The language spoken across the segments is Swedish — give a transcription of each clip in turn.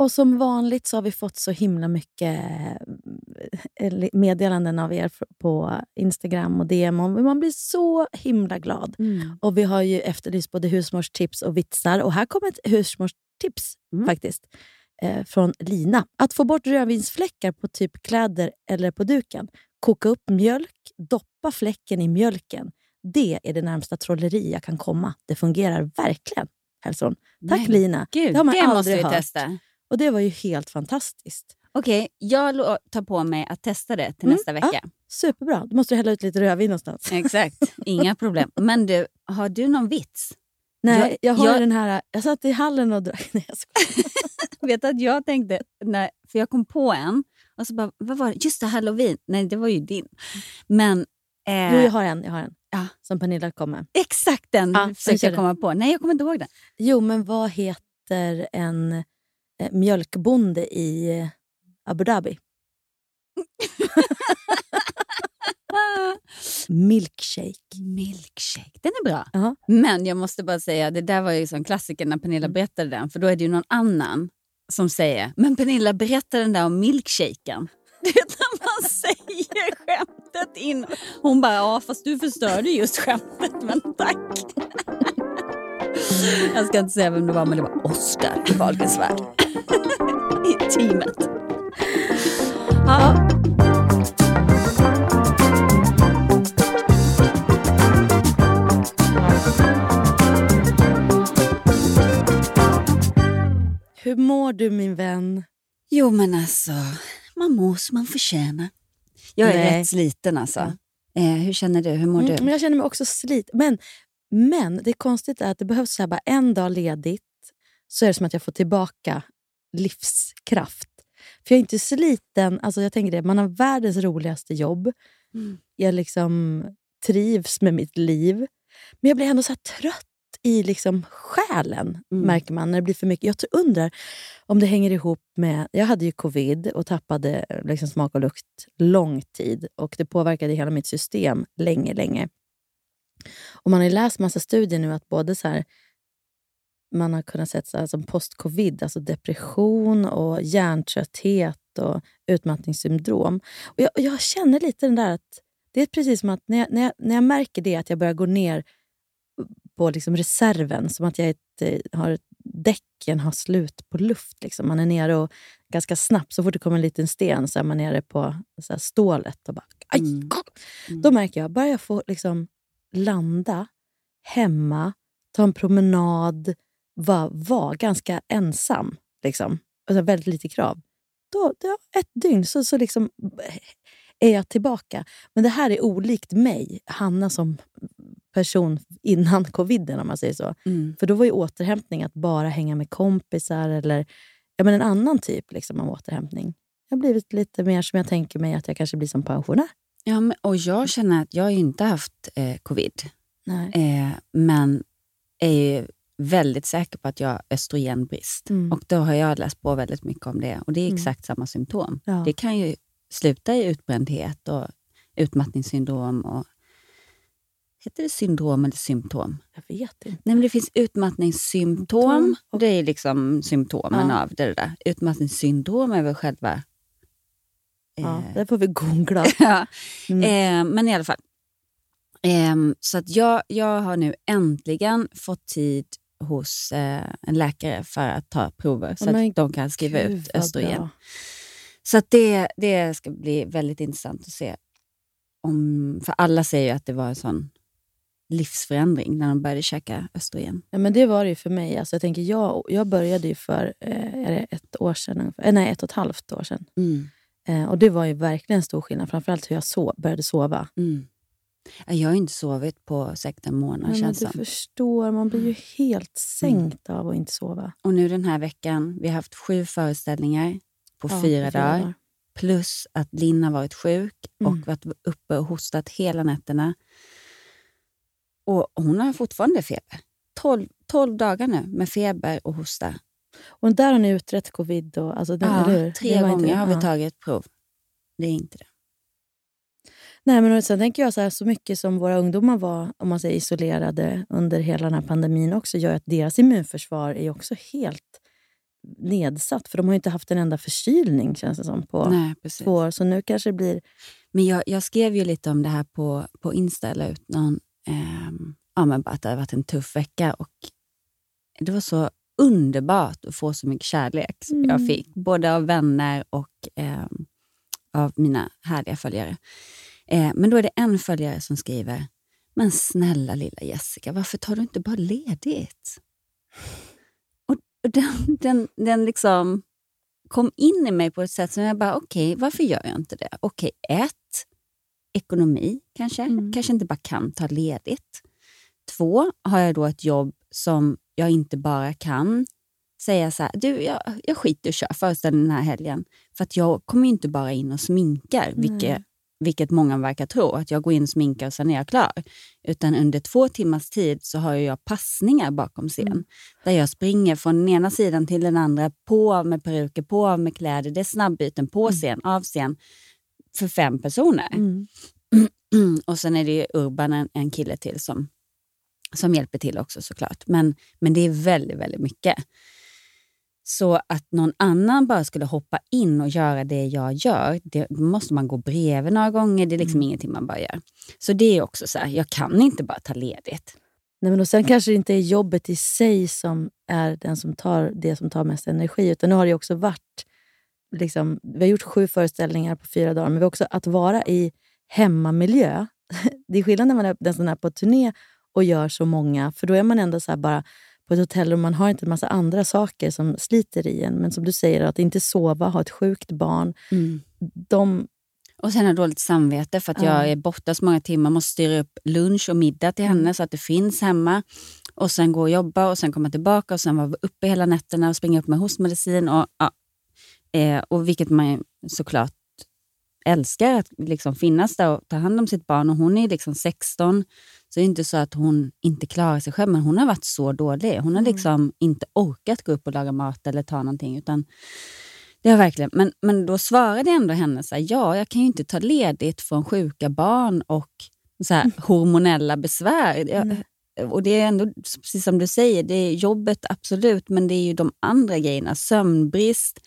Och som vanligt så har vi fått så himla mycket eh, meddelanden av er på Instagram och DM. Och man blir så himla glad. Mm. Och Vi har ju efterlyst både husmorstips och vitsar. Och här kommer ett husmorstips Mm. faktiskt. Eh, från Lina. Att få bort rödvinsfläckar på typ kläder eller på duken. Koka upp mjölk, doppa fläcken i mjölken. Det är det närmsta trolleri jag kan komma. Det fungerar verkligen. Hälsar hon. Tack Men Lina. Gud, det har man det måste aldrig vi hört. testa. Och det var ju helt fantastiskt. Okej, jag lo- tar på mig att testa det till Mm, nästa vecka. Superbra. Då måste du hälla ut lite rödvin någonstans. Exakt, inga problem. Men du, har du någon vits? Nej, jag, har jag- den här... Jag satt i hallen och drack... Nej, jag skojar. Vet att jag tänkte, när, för jag kom på en och så bara, vad var det? Just det, halloween. Nej, det var ju din. Men eh, Jo, jag har en. Jag har en. Ja. Som Pernilla kom med. exakt den Ja, försökte jag komma på. Nej, jag kommer inte ihåg den. Jo, men vad heter en mjölkbonde i eh, Abu Dhabi? Milkshake. Milkshake, den är bra. Ja. Men jag måste bara säga, det där var ju som klassiker när Pernilla Mm. berättade den. För då är det ju någon annan som säger, men Pernilla berätta den där om milkshaken. Du vet när man säger skämtet in. Hon bara, ja fast du förstörde just skämtet, men tack. Jag ska inte säga vem det var, men det var Oscar i Wahlgrens värld. I teamet. Ja. Hur mår du min vän? Jo men alltså, man mår som man förtjänar. Jag är Nej. rätt sliten alltså. Eh, hur känner du? Hur mår Mm, du? men jag känner mig också slit. Men, men det konstiga är att det behövs så bara en dag ledigt så är det som att jag får tillbaka livskraft. För jag är inte sliten. Alltså jag tänker det, man har världens roligaste jobb. Mm. Jag liksom trivs med mitt liv. Men jag blir ändå så trött i liksom själen, Mm. märker man. när det blir för mycket. Jag undrar om det hänger ihop med... Jag hade ju covid och tappade liksom smak och lukt lång tid. Och Det påverkade hela mitt system länge, länge. Och Man har läst massa studier nu att både så här, man har kunnat se som post-covid, alltså depression och hjärntrötthet och utmattningssyndrom. Och jag, jag känner lite den där att det är precis som att när jag, när jag, när jag märker det, att jag börjar gå ner på liksom reserven, som att jag ett, eh, har däcken har slut på luft. Liksom. Man är nere och ganska snabbt, så fort det kommer en liten sten så är man nere på så här, stålet och bara... Aj, Mm. Mm. Då märker jag, bara jag får liksom landa hemma, ta en promenad, vara var ganska ensam, liksom, och så här väldigt lite krav. Då, då, ett dygn så, så liksom är jag tillbaka. Men det här är olikt mig, Hanna som person innan coviden, om man säger så. Mm. För då var ju återhämtning att bara hänga med kompisar eller ja, men en annan typ liksom, av återhämtning. Jag har blivit lite mer som jag tänker mig att jag kanske blir som pensionär. Ja, men, och jag känner att jag inte haft eh, covid. Eh, men är ju väldigt säker på att jag har östrogenbrist. Mm. Och då har jag läst på väldigt mycket om det. Och det är Mm. exakt samma symptom. Ja. Det kan ju sluta i utbrändhet och utmattningssyndrom. Och, heter det syndrom eller symptom? Jag vet inte. Nej, men det finns utmattningssymptom. Symptom och- Det är liksom symptomen Ja. av det där. Utmattningssyndrom är väl själva... Ja, eh, det får vi googla. ja. Mm. Eh, men i alla fall. Ehm, så att jag, jag har nu äntligen fått tid hos eh, en läkare för att ta prover så Ja, men att de kan skriva Gud, ut östrogen. bra. Så att det, det ska bli väldigt intressant att se om... För alla säger ju att det var en sån livsförändring när de började käka östrogen. Ja, men det var det ju för mig. Alltså, jag, tänker, jag, jag började ju för eh, ett år sedan. Eh, nej, ett och ett halvt år sedan. Mm. Eh, och det var ju verkligen stor skillnad. Framförallt hur jag sov, började sova. Mm. Ja, Jag har inte sovit på säkert en månad Men, men du som. förstår, man blir ju helt sänkt av att inte sova. Och nu den här veckan, vi har haft sju föreställningar på Ja, fyra dagar. Plus att Linn har varit sjuk och Mm. varit uppe och hostat hela nätterna. Och hon har fortfarande feber. 12, 12 dagar nu med feber och hosta. Och där har ni utrett covid. Och, alltså, den, Ja, eller hur? tre inte- gånger har vi ja. tagit prov. Det är inte det. Nej, men sen tänker jag så här, så mycket som våra ungdomar var om man säger, isolerade under hela den här pandemin också gör att deras immunförsvar är också helt nedsatt. För de har inte haft en enda förkylning känns det som på Nej, två år. Så nu kanske det blir... Men jag, jag skrev ju lite om det här på, på Insta, la ut någon, ehm, ja, men bara att det har varit en tuff vecka. Och det var så underbart att få så mycket kärlek som jag Mm. fick. Både av vänner och ehm, av mina härliga följare. Eh, men då är det en följare som skriver, men snälla lilla Jessica, varför tar du inte bara ledigt? Och och den, den, den liksom kom in i mig på ett sätt som jag bara, okej, varför gör jag inte det? Okej, ett, ekonomi kanske. Mm. Kanske inte bara kan ta ledigt. Två, har jag då ett jobb som jag inte bara kan säga så här, du, jag, jag skiter att köra föreställningen den här helgen. För att jag kommer ju inte bara in och sminkar, vilket, vilket många verkar tro, att jag går in och sminkar och sen är jag klar. Utan under två timmars tid så har jag passningar bakom scen. Mm. Där jag springer från den ena sidan till den andra, på av med peruker, på av med kläder. Det är snabbbyten på scen, av scen, för fem personer. Mm. och sen är det Urban, en, en kille till, som, som hjälper till också såklart. Men, men det är väldigt, väldigt mycket. Så att någon annan bara skulle hoppa in och göra det jag gör, det måste man gå bredvid några gånger. Det är liksom ingenting man bara gör. Så det är också så här, jag kan inte bara ta ledigt. Nej, men och sen kanske det inte är jobbet i sig som är den som tar, det som tar mest energi. Utan nu har det också varit... Liksom, vi har gjort sju föreställningar på fyra dagar, men vi också att vara i hemmamiljö. Det är skillnad när man är den som är på turné och gör så många, för då är man ändå så bara på ett hotellrum. Man har inte en massa andra saker som sliter i en. Men som du säger, att inte sova, ha ett sjukt barn. De, Och sen har dåligt samvete för att Ja. jag är borta så många timmar. måste styra upp lunch och middag till henne så att det finns hemma. Och sen gå och jobba och sen komma tillbaka och sen vara uppe hela nätterna och springa upp med hostmedicin. Och, ja. eh, och vilket man såklart älskar, att liksom finnas där och ta hand om sitt barn. Och hon är liksom 16, så det är inte så att hon inte klarar sig själv, men hon har varit så dålig. Hon har liksom inte orkat gå upp och laga mat eller ta någonting. Utan det har verkligen, men, men då svarade ändå henne så här, ja, jag kan ju inte ta ledigt från sjuka barn och så här, hormonella besvär. Jag, och det är ändå, precis som du säger, det är jobbet absolut, men det är ju de andra grejerna. Sömnbrist,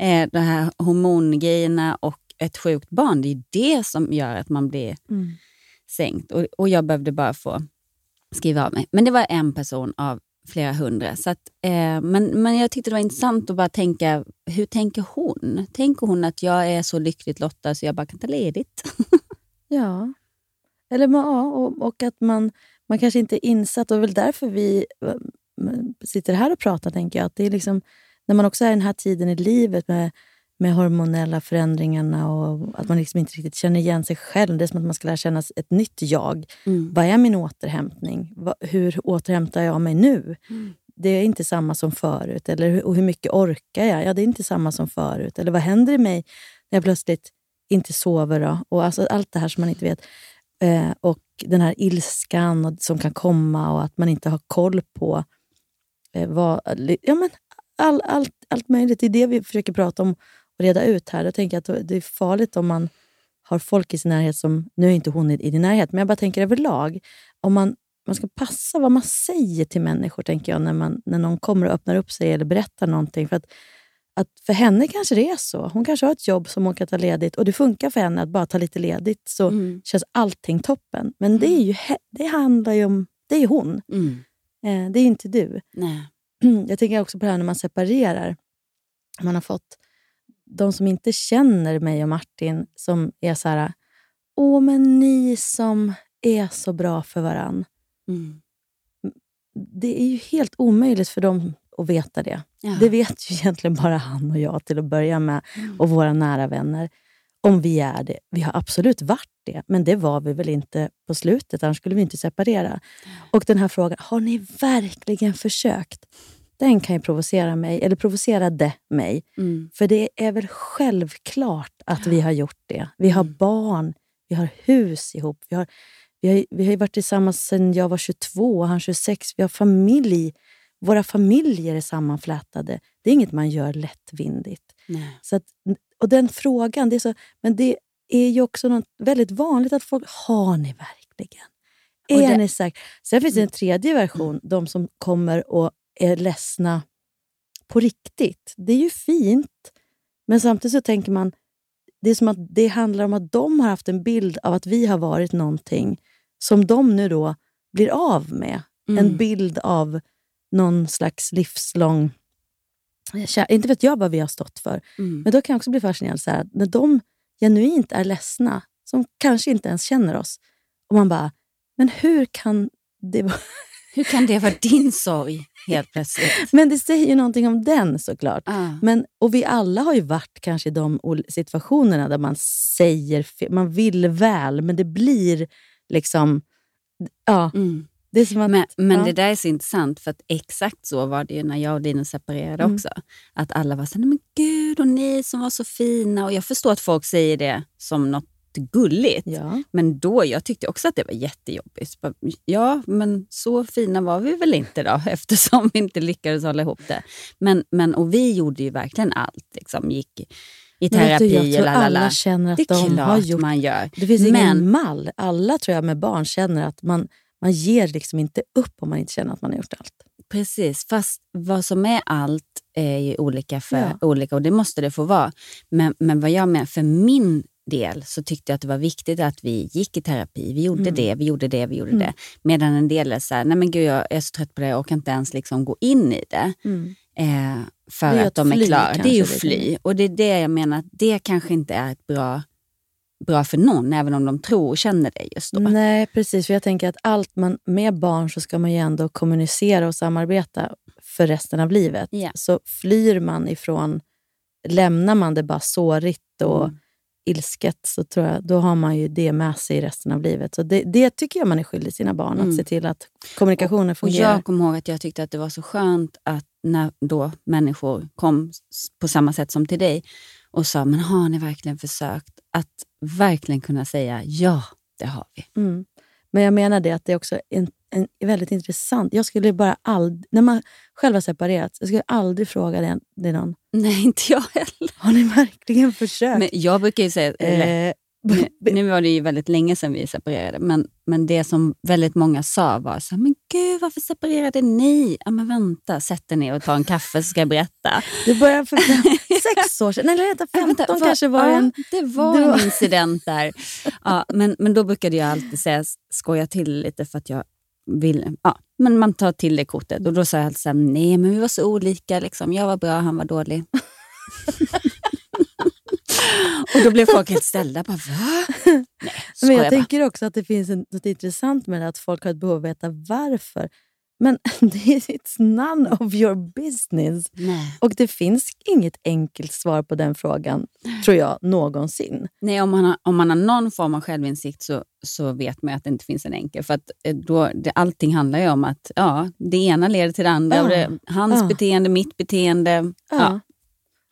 eh, de här hormongrejerna och ett sjukt barn. Det är det som gör att man blir Mm sänkt. Och, och jag behövde bara få skriva av mig. Men det var en person av flera hundra. Så att, eh, men, men jag tyckte det var intressant att bara tänka, hur tänker hon? Tänker hon att jag är så lyckligt lottad så jag bara kan ta ledigt? Ja. Eller, ja, och, och att man, man kanske inte är insatt. Och det är väl därför vi eh, sitter här och pratar, tänker jag. Att det är liksom, när man också är i den här tiden i livet med, med hormonella förändringarna och att man liksom inte riktigt känner igen sig själv. Det är som att man ska lära känna ett nytt jag. Vad är min återhämtning? Hur återhämtar jag mig nu? Det är inte samma som förut. Eller och hur mycket orkar jag? Ja, det är inte samma som förut. Eller vad händer i mig när jag plötsligt inte sover? Då? Och alltså allt det här som man inte vet. Eh, och den här ilskan och, som kan komma och att man inte har koll på eh, vad... Ja, men all, allt, allt möjligt. Det är det vi försöker prata om reda ut här. Jag tänker att det är farligt om man har folk i sin närhet som... Nu är inte hon i, i din närhet, men jag bara tänker överlag. Om man, man ska passa vad man säger till människor, tänker jag, när, man, när någon kommer och öppnar upp sig eller berättar någonting. För att, att för henne kanske det är så. Hon kanske har ett jobb som hon kan ta ledigt och det funkar för henne att bara ta lite ledigt så Mm. känns allting toppen. Men det, är ju, det handlar ju om... Det är hon. Mm. Eh, det är inte du. Nej. Jag tänker också på det här när man separerar. Man har fått de som inte känner mig och Martin som är så här... åh men ni som är så bra för varann. Mm. Det är ju helt omöjligt för dem att veta det. Ja. Det vet ju egentligen bara han och jag till att börja med, och våra nära vänner. Om vi är det. Vi har absolut varit det, men det var vi väl inte på slutet, annars skulle vi inte separera. Och den här frågan, har ni verkligen försökt? Den kan ju provocera mig, eller provocerade mig. Mm. För det är väl självklart att vi har gjort det. Vi har barn, vi har hus ihop. Vi har, vi har, vi har ju varit tillsammans sedan jag var 22 och han 26. Vi har familj. Våra familjer är sammanflätade. Det är inget man gör lättvindigt. Nej. Så att, och den frågan, det är, så, men det är ju också något väldigt vanligt att folk, har ni verkligen? Är det- Mm. ni säkra? Sen finns det en tredje version, de som kommer och är ledsna på riktigt. Det är ju fint, men samtidigt så tänker man, det är som att det handlar om att de har haft en bild av att vi har varit någonting som de nu då blir av med. Mm. En bild av någon slags livslång... Kär- Inte vet jag vad vi har stått för, Mm. men då kan jag också bli fascinerad så här, när de genuint är ledsna, som kanske inte ens känner oss, och man bara, men hur kan det vara... Hur kan det vara din sorg helt plötsligt? Men det säger ju någonting om den såklart. Ah. Men, och vi alla har ju varit kanske i de situationerna där man säger man vill väl, men det blir liksom... Ja, Mm. det att... Men, men ja. det där är så intressant, för att exakt så var det ju när jag och Dino separerade Mm. också. Att alla var så här, "Nej, men gud och ni som var så fina. Och jag förstår att folk säger det som något gulligt. Ja. Men då, jag tyckte också att det var jättejobbigt. Ja, men så fina var vi väl inte då, eftersom vi inte lyckades hålla ihop det. Men, men, och vi gjorde ju verkligen allt. Liksom, gick i vet du, terapi jag tror lalala. alla känner att Det är de klart har gjort... man gör. Det finns ingen Men- mall. Alla tror jag med barn känner att man, man ger liksom inte upp om man inte känner att man har gjort allt. Precis, fast vad som är allt är ju olika för Ja. olika och det måste det få vara. Men, men vad jag menar, för min del så tyckte jag att det var viktigt att vi gick i terapi. Vi gjorde Mm. det, vi gjorde det, vi gjorde Mm. det. Medan en del är så här, nej men gud jag är så trött på det, jag orkar inte ens liksom gå in i det. Eh, för Det att att de är klara. Det är ju lite. fly. Och det är det jag menar, att det kanske inte är ett bra, bra för någon, även om de tror och känner det just då. Nej, precis. För jag tänker att allt man, med barn så ska man ju ändå kommunicera och samarbeta för resten av livet. Ja. Så flyr man ifrån, lämnar man det bara sårigt och Mm. Ilsket, så tror jag, då har man ju det med sig resten av livet. Så det, det tycker jag man är skyldig sina barn, Mm. att se till att kommunikationen Och fungerar. jag kommer ihåg att jag tyckte att det var så skönt att när då människor kom på samma sätt som till dig och sa, men har ni verkligen försökt? Att verkligen kunna säga, ja, det har vi. Mm. Men jag menar det att det är också en, en väldigt intressant... Jag skulle bara aldrig, när man själv har separerat, jag skulle aldrig fråga det, det någon. Nej, inte jag heller. Har ni verkligen försökt? Men jag brukar ju säga, eller, eh, nu, nu var det ju väldigt länge sedan vi separerade, men, men det som väldigt många sa var så men gud varför separerade ni? Ja, men vänta, sätt er ner och ta en kaffe så ska jag berätta. det började för sex år sedan. Nej, vänta, 15 Vänta, vad- kanske var ja, en... Det var det var- en incident där. Ja, men, men då brukade jag alltid säga, skoja till lite för att jag vill... Ja, men man tar till det kortet. Och då sa jag så här, nej men vi var så olika. Liksom. Jag var bra, han var dålig. och då blev folk helt ställda. Bara, Va? Nej, Men jag bara. tänker också att det finns något intressant med det, att folk har ett behov av att veta varför. Men det är- it's none of your business. Nej. Och det finns inget enkelt svar på den frågan, tror jag, någonsin. Nej, om man, har, om man har någon form av självinsikt så, så vet man att det inte finns en enkel. För att eh, då, det, allting handlar ju om att ja, det ena leder till det andra. Ja. Och det, hans Ja. beteende, mitt beteende. Ja. Ja.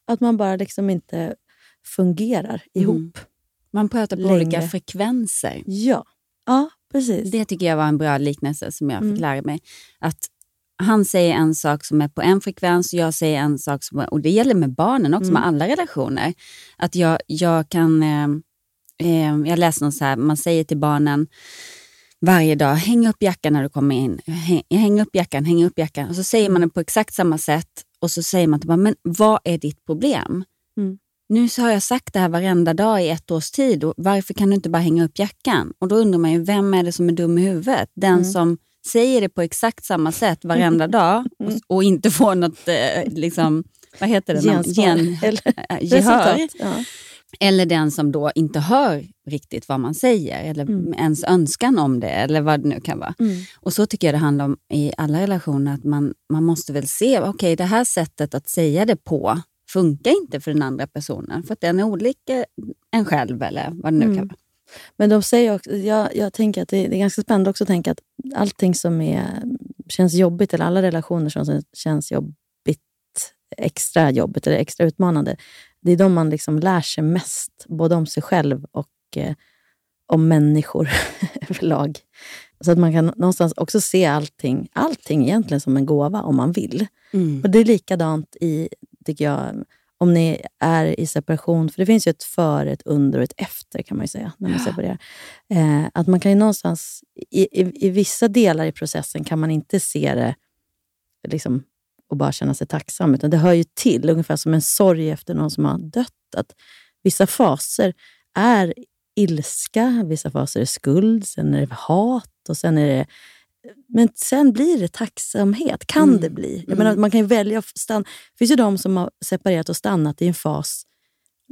Att man bara liksom inte fungerar ihop. Man pratar på Längre. olika frekvenser. Ja. ja, precis. Det tycker jag var en bra liknelse som jag Mm. fick lära mig. Att han säger en sak som är på en frekvens och jag säger en sak som är, och det gäller med barnen också, Mm. med alla relationer. Att jag, jag kan, eh, eh, jag läste något så här, man säger till barnen varje dag, häng upp jackan när du kommer in. Häng, häng upp jackan, häng upp jackan. Och så säger man det på exakt samma sätt och så säger man till barnen, men vad är ditt problem? Mm. Nu så har jag sagt det här varenda dag i ett års tid. Och varför kan du inte bara hänga upp jackan? Och då undrar man ju, vem är det som är dum i huvudet? Den Mm. som säger det på exakt samma sätt varenda dag och, och inte får något, eh, liksom, vad heter det? Gensvar. Gen, Eller gehör. Ja. Eller den som då inte hör riktigt vad man säger eller Mm. ens önskan om det eller vad det nu kan vara. Mm. Och så tycker jag det handlar om i alla relationer att man, man måste väl se, okej det här sättet att säga det på funkar inte för den andra personen för att den är olika en själv eller vad det nu kan Mm. vara. Men de säger också, jag, jag tänker att det, det är ganska spännande också att tänka att allting som är, känns jobbigt, eller alla relationer som känns jobbigt, extra jobbigt eller extra utmanande, det är de man liksom lär sig mest, både om sig själv och eh, om människor överlag. Så att man kan någonstans också se allting, allting egentligen som en gåva om man vill. Mm. Och Det är likadant i, tycker jag, om ni är i separation. För det finns ju ett före, ett under och ett efter kan man ju säga när man separerar. Eh, att man kan ju någonstans, i, i, i vissa delar i processen kan man inte se det liksom, och bara känna sig tacksam. Utan det hör ju till, ungefär som en sorg efter någon som har dött. Att vissa faser är ilska, vissa faser är skuld, sen är det hat och sen är det men sen blir det tacksamhet, kan Mm. det bli. Jag Mm. menar, man kan ju välja att stanna. Det finns ju de som har separerat och stannat i en fas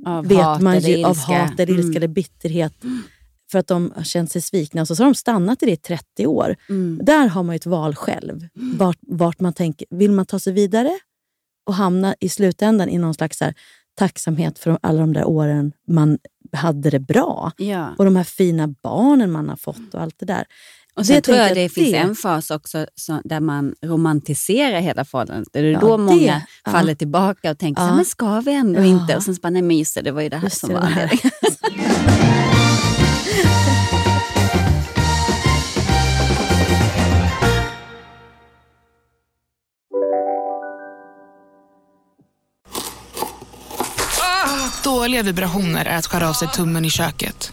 Av vet hat man ju, av hat eller ilska Mm. eller bitterhet. För att de har känt sig svikna. Och så, så har de stannat i det i 30 år. Mm. Där har man ju ett val själv. Vart, vart man tänker, vill man ta sig vidare och hamna i slutändan i någon slags här, tacksamhet för alla de där åren man hade det bra. Ja. Och de här fina barnen man har fått och allt det där. Och sen Det tror jag det jag finns det- en fas också så, där man romantiserar hela förhållandet. Det är Ja, då det- många ja. faller tillbaka och tänker, Ja. så här, men ska vi ändå Ja. inte? Och sen så bara, nej men just det, det var ju det här Just som det, var anledningen. Dåliga vibrationer är att skära av sig tummen i köket.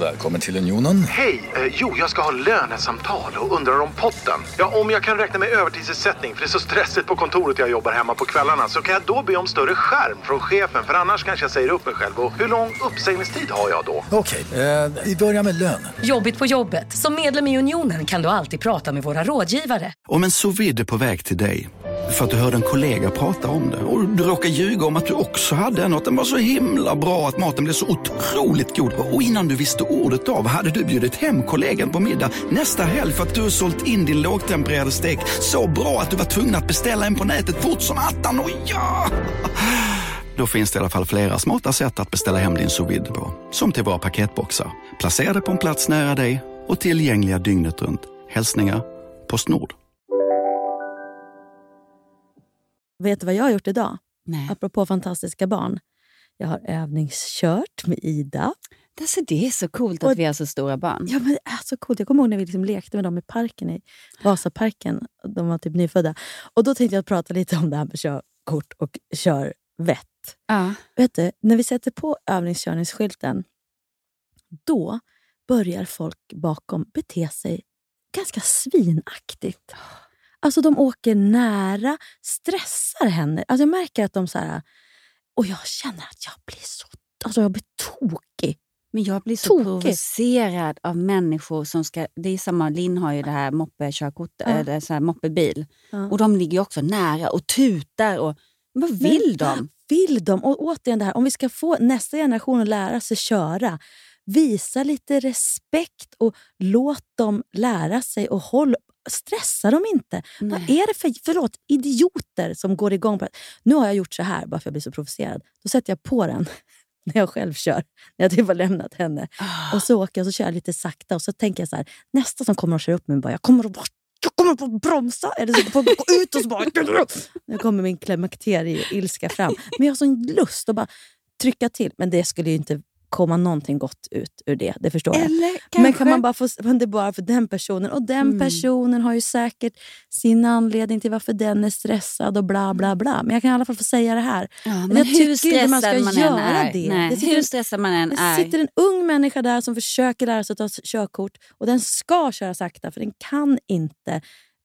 Välkommen till Unionen. Hej! Eh, jo, jag ska ha lönesamtal och undrar om potten. Ja, om jag kan räkna med övertidsersättning för det är så stressigt på kontoret jag jobbar hemma på kvällarna så kan jag då be om större skärm från chefen för annars kanske jag säger upp mig själv. Och hur lång uppsägningstid har jag då? Okej, eh, vi börjar med lön. Jobbigt på jobbet. Som medlem i Unionen kan du alltid prata med våra rådgivare. Om en är på väg till dig för att du hörde en kollega prata om det och du råkar ljuga om att du också hade en och att den var så himla bra att maten blev så otroligt god och innan du visste ordet av hade du bjudit hem kollegan på middag nästa helg för att du sålt in din lågtempererade stek så bra att du var tvungen att beställa en på nätet fort som attan. Och ja! Då finns det i alla fall flera smarta sätt att beställa hem din sous på. Som till våra paketboxar, placerade på en plats nära dig och tillgängliga dygnet runt. Hälsningar Postnord. Vet du vad jag har gjort idag? Nej. Apropå fantastiska barn. Jag har övningskört med Ida. Alltså, det är så coolt Och- att vi har så stora barn. Ja, men det är så coolt. Jag kommer ihåg när vi liksom lekte med dem i parken, i Vasaparken. De var typ nyfödda. Och Då tänkte jag prata lite om det här med körkort och körvett. Ja. Vet du, när vi sätter på övningskörningsskylten, då börjar folk bakom bete sig ganska svinaktigt. Alltså de åker nära, stressar henne. Alltså jag märker att de så här... Och jag känner att jag blir så... Alltså jag blir tokig. Men jag blir så Tokigt. provocerad av människor som ska... Det är samma, Linn har ju det här moppekörkortet, Ja. eller så här moppebil. Ja. Och de ligger också nära och tutar. Och, vad vill Men de? vad vill de? Och återigen det här, om vi ska få nästa generation att lära sig köra, visa lite respekt och låt dem lära sig och håll, stressa dem inte. Vad Nej. är det för förlåt, idioter som går igång på det? Nu har jag gjort så här bara för att jag blir så provocerad. Då sätter jag på den när jag själv kör, när jag typ har lämnat henne. Ah. Och så åker jag och så kör jag lite sakta och så tänker jag så här, nästa som kommer att köra upp mig bara, jag kommer att jag kommer att bromsa eller så jag gå ut och så bara... Nu kommer min klimakterie-ilska fram. Men jag har sån lust att bara trycka till. Men det skulle ju inte komma någonting gott ut ur det, det förstår jag. Eller kanske... Men kan man bara få, det bara för den personen. Och den Mm. personen har ju säkert sin anledning till varför den är stressad och bla bla bla. Men jag kan i alla fall få säga det här. Ja, men, jag hur stressad man ska man göra är. det. Nej, Det sitter- hur stressad man än Det är. sitter en ung människa där som försöker lära sig att ta körkort och den ska köra sakta för den kan inte.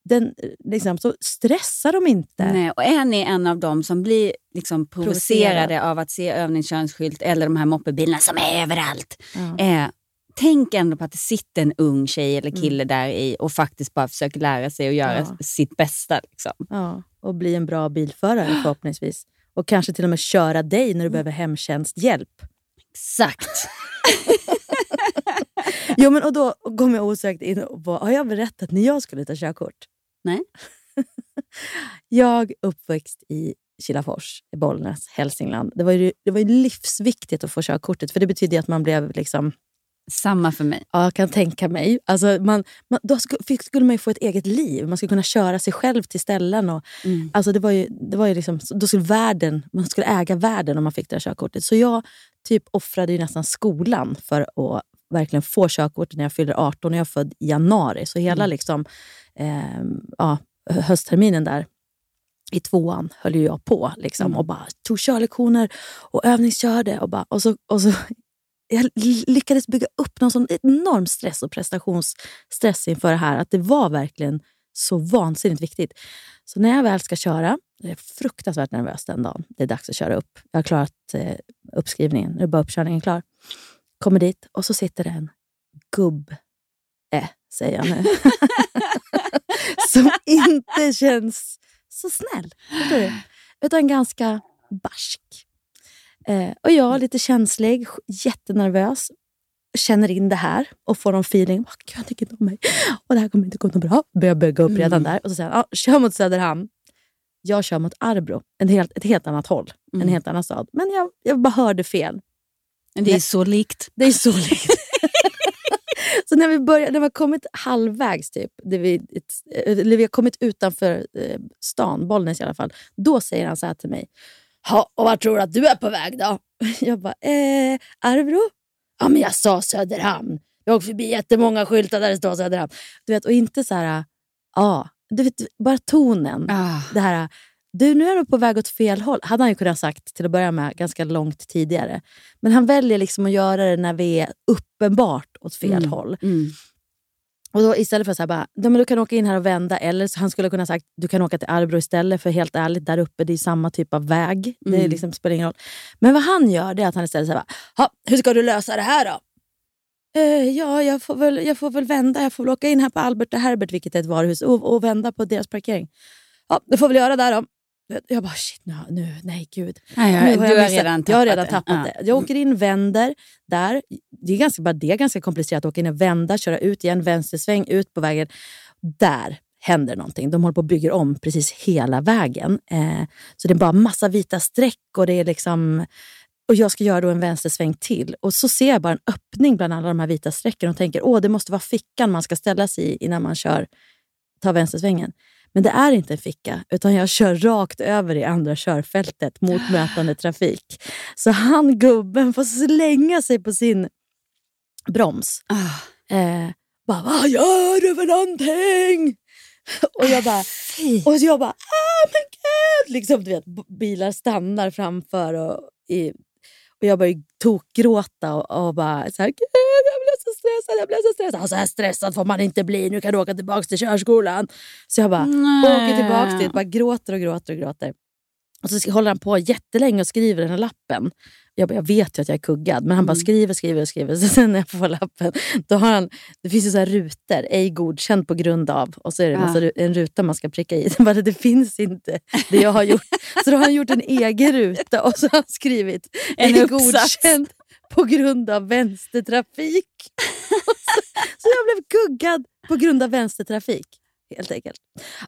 Den, eh, liksom, så stressar de inte. Nej, och är ni en av dem som blir liksom provocerade Provocerad. av att se övningskörningsskylt eller de här moppebilarna som är överallt, Ja. eh, tänk ändå på att det sitter en ung tjej eller kille där i och faktiskt bara försöker lära sig att göra Mm. Ja. sitt bästa. Liksom. Ja, och bli en bra bilförare förhoppningsvis. Och kanske till och med köra dig när du behöver hemtjänsthjälp. Exakt. Jo, men och då kom jag osökt in på, har jag berättat när jag skulle ta körkort? Nej. Jag uppväxt i Kilafors, i Bollnäs, Hälsingland. Det var, ju, det var ju livsviktigt att få körkortet, för det betydde att man blev liksom... Samma för mig. Ja, jag kan tänka mig. Alltså man, man, då skulle, man ju få ett eget liv. Man skulle kunna köra sig själv till ställen. Och, Mm. alltså det var ju, det var ju liksom, då skulle världen, man skulle äga världen om man fick det här körkortet. Så jag typ offrade ju nästan skolan för att verkligen få körkort när jag fyller 18. Och jag är född i januari. Så hela Mm. liksom, eh, ja, höstterminen där i tvåan höll jag på liksom, Mm. och bara tog körlektioner och övningskörde. Och, bara, och, så, och så jag lyckades bygga upp någon sån enorm stress och prestationsstress inför det här. Att det var verkligen så vansinnigt viktigt. Så när jag väl ska köra, jag är fruktansvärt nervös den dagen. Det är dags att köra upp. Jag har klarat eh, uppskrivningen. Nu är bara uppkörningen klar. Kommer dit och så sitter det en gubb äh, säger jag nu. som inte känns så snäll. Utan ganska barsk. Eh, och jag lite känslig, jättenervös. Känner in det här och får någon feeling. Oh, Gud, han tycker inte om mig. Och det här kommer inte gå något bra. Börjar bygga upp redan där. Och så säger han, ah, kör mot Söderhamn. Jag kör mot Arbro. En helt, ett helt annat håll. En helt annan stad. Men jag, jag bara hörde fel. Det är så likt. Det är så likt. så när vi börjar, när vi har kommit halvvägs, typ, det vi, eller vi har kommit utanför eh, stan, Bollnäs i alla fall, då säger han så här till mig. Ja, och vart tror du att du är på väg då? Jag bara, eh, Arbro? Ja, men jag sa Söderhamn. Jag har åkt förbi jättemånga skyltar där det står Söderhamn. Du vet, och inte så här, ja, du vet, bara tonen. Ah. Det här, du nu är du på väg åt fel håll. hade han ju kunnat sagt till att börja med ganska långt tidigare. Men han väljer liksom att göra det när vi är uppenbart åt fel Mm. håll. Mm. Och då istället för att säga bara, ja, men du kan åka in här och vända. Eller så han skulle kunna sagt, du kan åka till Arbro istället. För helt ärligt, där uppe det är samma typ av väg. Det Mm. liksom, spelar ingen roll. Men vad han gör det är att han istället säger, bara, "Ha, hur ska du lösa det här då? Eh, ja, jag får, väl, jag får väl vända. Jag får väl åka in här på Albert och Herbert, vilket är ett varuhus, och, och vända på deras parkering. Ja, det får väl göra där då. Jag bara, shit, nu, nu nej gud. Nej, jag- nu har missat. redan Jag har redan det. tappat Ja. det. Jag åker in, vänder där. Det är ganska, bara det är ganska komplicerat att åka in och vända, köra ut igen, vänstersväng, ut på vägen. Där händer någonting. De håller på att bygga om precis hela vägen. Eh, så det är bara massa vita streck och det är liksom... Och jag ska göra då en vänstersväng till. Och så ser jag bara en öppning bland alla de här vita strecken och tänker åh det måste vara fickan man ska ställa sig i innan man kör, tar vänstersvängen. Men det är inte en ficka, utan jag kör rakt över i andra körfältet mot mötande trafik. Så han, gubben, får slänga sig på sin broms. Eh, bara, vad gör du för någonting? Och jag bara, och jag bara ah men gud! Liksom, du vet, bilar stannar framför och, i, och jag börjar tokgråta och, och bara så här, gud jag så stressad, jag blev så stressad. "Ja, Så här stressad får man inte bli, nu kan du åka tillbaka till körskolan. Så jag bara Nej. åker tillbaka dit, bara gråter och gråter och gråter. Och så håller han på jättelänge och skriver den här lappen. Jag, bara, jag vet ju att jag är kuggad, men han bara skriver, skriver och skriver. Så sen när jag får lappen, då har han, det finns ju så här rutor, ej godkänd på grund av. Och så är det en, massa, ru- en ruta man ska pricka i. Bara, det finns inte det jag har gjort. Så då har han gjort en egen ruta och så har han skrivit En ej uppsats. godkänd på grund av vänstertrafik. Så, så jag blev kuggad på grund av vänstertrafik. Helt enkelt.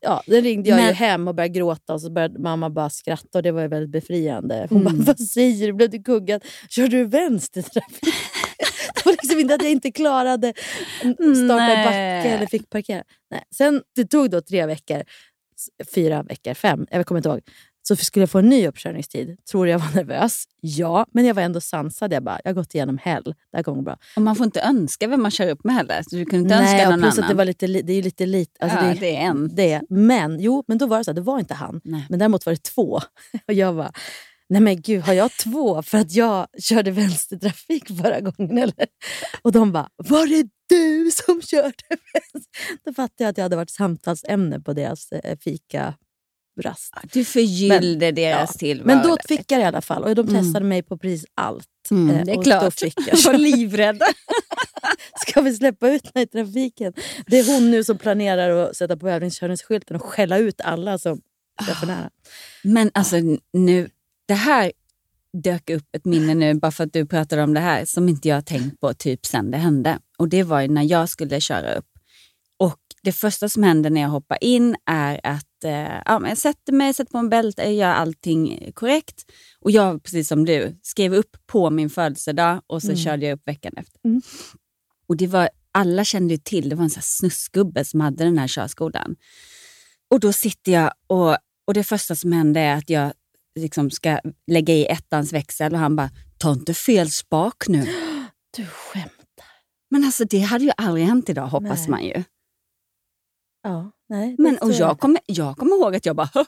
Ja, då ringde jag ju Men- hem och började gråta och så började mamma bara skratta och det var ju väldigt befriande. Hon Mm. bara, vad säger du? Blev du kuggad? Körde du vänstertrafik? det var liksom inte att jag inte klarade starta Nej. backe eller fick parkera. Nej. Sen det tog då tre veckor, fyra veckor, fem, jag kommer inte ihåg. Så skulle jag få en ny uppkörningstid. Tror jag var nervös? Ja, men jag var ändå sansad. Jag bara, jag har gått igenom hell. Det här kommer bra. Och man får inte önska vem man kör upp med heller. Så du kan inte Nej, önska någon plus annan. att det, var lite, li- det är ju lite lite... Alltså Ja, det är en. Det. Men, jo, men då var det så här, det var inte han. Nej. Men däremot var det två. Och jag bara, nej men gud, har jag två för att jag körde vänstertrafik förra gången? Eller? Och de bara, var det du som körde vänster? Då fattade jag att jag hade varit samtalsämne på deras eh, fika rast. Du förgyllde deras ja. tillvaro. Men då fick jag det i alla fall och de testade mig på precis allt. Mm, Eh, det är klart. Då fick jag var livrädda. Ska vi släppa ut henne i trafiken? Det är hon nu som planerar att sätta på övningskörningsskylten och skälla ut alla som kör för nära. Men alltså nu, det här dök upp ett minne nu bara för att du pratade om det här som inte jag har tänkt på typ sen det hände. Och det var när jag skulle köra upp. Och det första som händer när jag hoppar in är att ja, men jag sätter mig, sätter på en bälte, jag gör allting korrekt. Och jag, precis som du, skrev upp på min födelsedag och så Mm. körde jag upp veckan efter. Mm. Och det var, alla kände ju till, det var en sån här snuskgubbe som hade den här körskolan. Och då sitter jag och, och det första som händer är att jag liksom ska lägga i ettans växel och han bara, ta inte fel spak nu. Du skämtar. Men alltså det hade ju aldrig hänt idag hoppas Nej. man ju. Ja, nej, Men, och tror jag kommer, jag kommer ihåg att jag bara,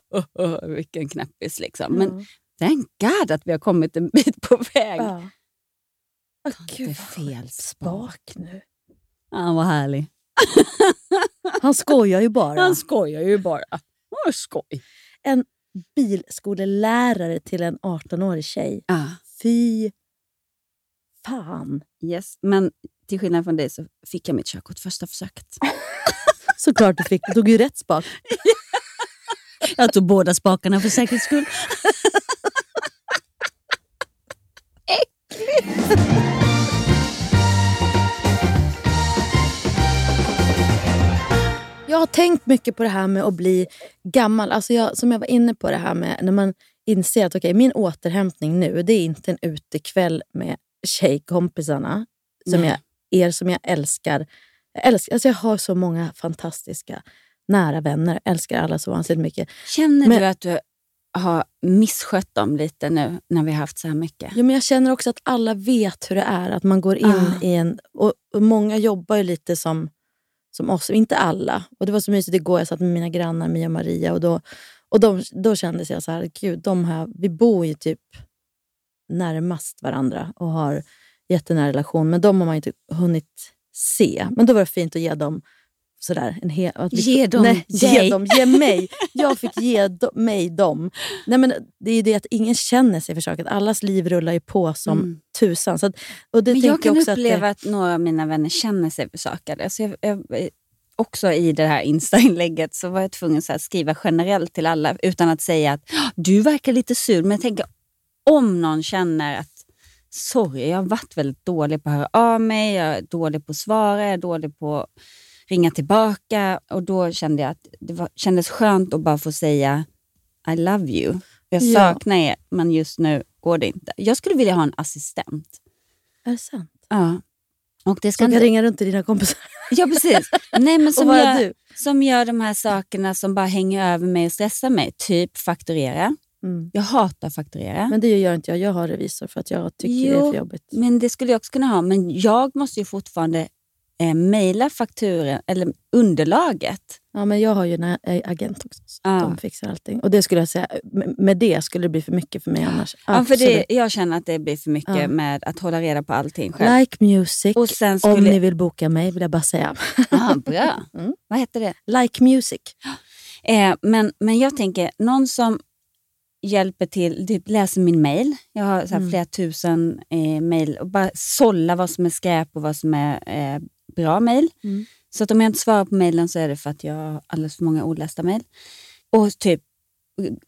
vilken knäppis liksom. Men Ja. thank God att vi har kommit en bit på väg. Ja. Åh, gud, fel spak nu. Han var härlig. Han skojar ju bara. Han skojar ju bara. Åh, skoj. En bilskolelärare till en 18-årig tjej. Ah. Fy fan. Yes. Men till skillnad från dig så fick jag mitt körkort första försöket. Såklart du fick. Du tog ju rätt spak. Jag tog båda spakarna för säkerhets skull. Jag har tänkt mycket på det här med att bli gammal. Alltså jag, som jag var inne på det här med när man inser att okej, min återhämtning nu, det är inte en utekväll med tjejkompisarna, som Nej. jag, er som jag älskar. Jag, älskar alltså jag har så många fantastiska nära vänner. Älskar alla så vansinnigt mycket. Känner Men- du att du har misskött dem lite nu när vi har haft så här mycket? Ja, men jag känner också att alla vet hur det är. Att man går in Ah. i en... Och, och Många jobbar ju lite som, som oss, inte alla. Och Det var så mysigt igår, jag satt med mina grannar Mia och Maria. Och Då, och de, då kände jag så här, gud, de här, vi bor ju typ närmast varandra och har jättenära relation. Men de har man inte hunnit se. Men då var det fint att ge dem sådär, en hel, att vi- Ge dem nej, ge dig. dem, ge mig. Jag fick ge do, mig dem. Nej, men det är ju det att ingen känner sig för saker. Allas liv rullar ju på som Mm. tusan. Så att, och det Men jag kan också uppleva att att, några av mina vänner känner sig försakade. Så jag, jag, också i det här Insta-inlägget så var jag tvungen att skriva generellt till alla utan att säga att "Ah, du verkar lite sur. Men jag tänker om någon känner att sorry, jag har varit väldigt dålig på att höra av mig, jag är dålig på att svara, jag är dålig på att ringa tillbaka. Och då kände jag att det var, kändes skönt att bara få säga I love you. Jag Ja. saknar er, men just nu går det inte. Jag skulle vilja ha en assistent. är det sant? Ja. Och det ska Som kan inte... ringa runt till dina kompisar. Ja, precis. Nej, men som, gör, du. som gör de här sakerna som bara hänger över mig och stressar mig. Typ fakturera. Mm. Jag hatar fakturera. Men det gör inte jag. Jag har revisor för att jag tycker det är Jo, för jobbigt. Men det skulle jag också kunna ha. Men jag måste ju fortfarande eh, mejla fakturen, eller underlaget. Ja, men jag har ju en agent också. Så Ja. De fixar allting. Och det skulle jag säga, med- det skulle det bli för mycket för mig annars. Ja, för det, jag känner att det blir för mycket Ja. med att hålla reda på allting själv. Like music. Och sen Om skulle- ni vill boka mig vill jag bara säga. Ah, bra. Mm. Vad heter det? Like music. Eh, men, men jag tänker, någon som hjälper till, typ läser min mail. Jag har så Mm. flera tusen eh, mail och bara sålla vad som är skräp och vad som är eh, bra mail. Mm. Så att om jag inte svarar på mailen så är det för att jag har alldeles för många olästa mail. Och typ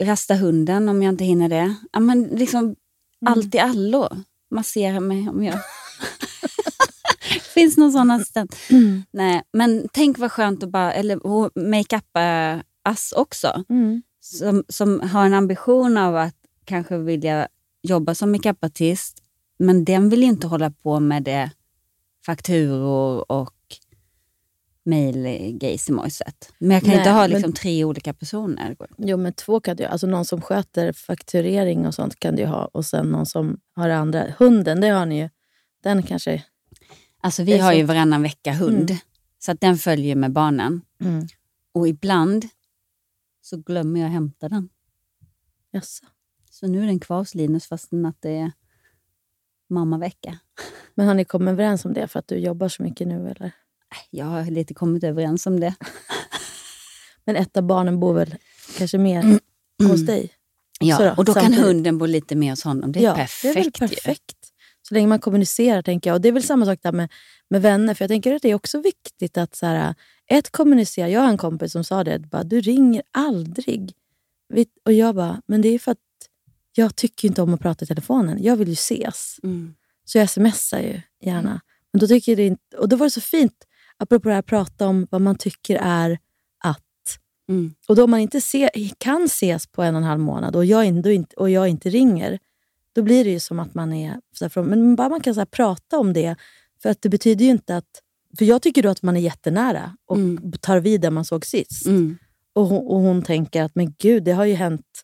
rasta hunden om jag inte hinner det. Ja, men liksom Mm. allt i allo. Massera mig om jag... Finns någon sån assistent? Mm. Nej, men tänk vad skönt att bara, eller och makeupa ass också. Mm. Som, som har en ambition av att kanske vilja jobba som makeupartist. Men den vill ju inte hålla på med det fakturor och mejlgejsimojset. Men jag kan Nej, inte ha men- liksom tre olika personer. Jo, men två kan du. Alltså någon som sköter fakturering och sånt kan du ha. Och sen någon som har det andra. Hunden, det har ni ju. Den kanske... Alltså vi har så- ju varannan vecka hund. Mm. Så att den följer med barnen. Mm. Och ibland så glömmer jag hämta den. Jaså. Så nu är den kvar hos Linus fastän att det är mammavecka. Men har ni kommit överens om det för att du jobbar så mycket nu? eller? Jag har lite kommit överens om det. Men ett av barnen bor väl kanske mer Mm. hos dig? Ja, då, och då kan samtidigt. hunden bo lite mer hos honom. Det är ja, perfekt. Det är väl ju. perfekt. Så länge man kommunicerar, tänker jag. Och Det är väl samma sak där med, med vänner. För jag tänker att det är också viktigt att så här, ett kommunicera. Jag har en kompis som sa det, bara, du ringer aldrig. Och jag bara, men det är för att jag tycker inte om att prata i telefonen. Jag vill ju ses. Mm. Så jag smsar ju gärna. Men då tycker det inte, och då var det så fint, apropå det här prata om vad man tycker är att. Mm. Och då man inte se, kan ses på en och en halv månad och jag, inte, och jag inte ringer, då blir det ju som att man är... Så här, men bara man kan så prata om det. För att det betyder ju inte att... För jag tycker då att man är jättenära och tar vid där man såg sist. Mm. Och, hon, och hon tänker att men gud, det har ju hänt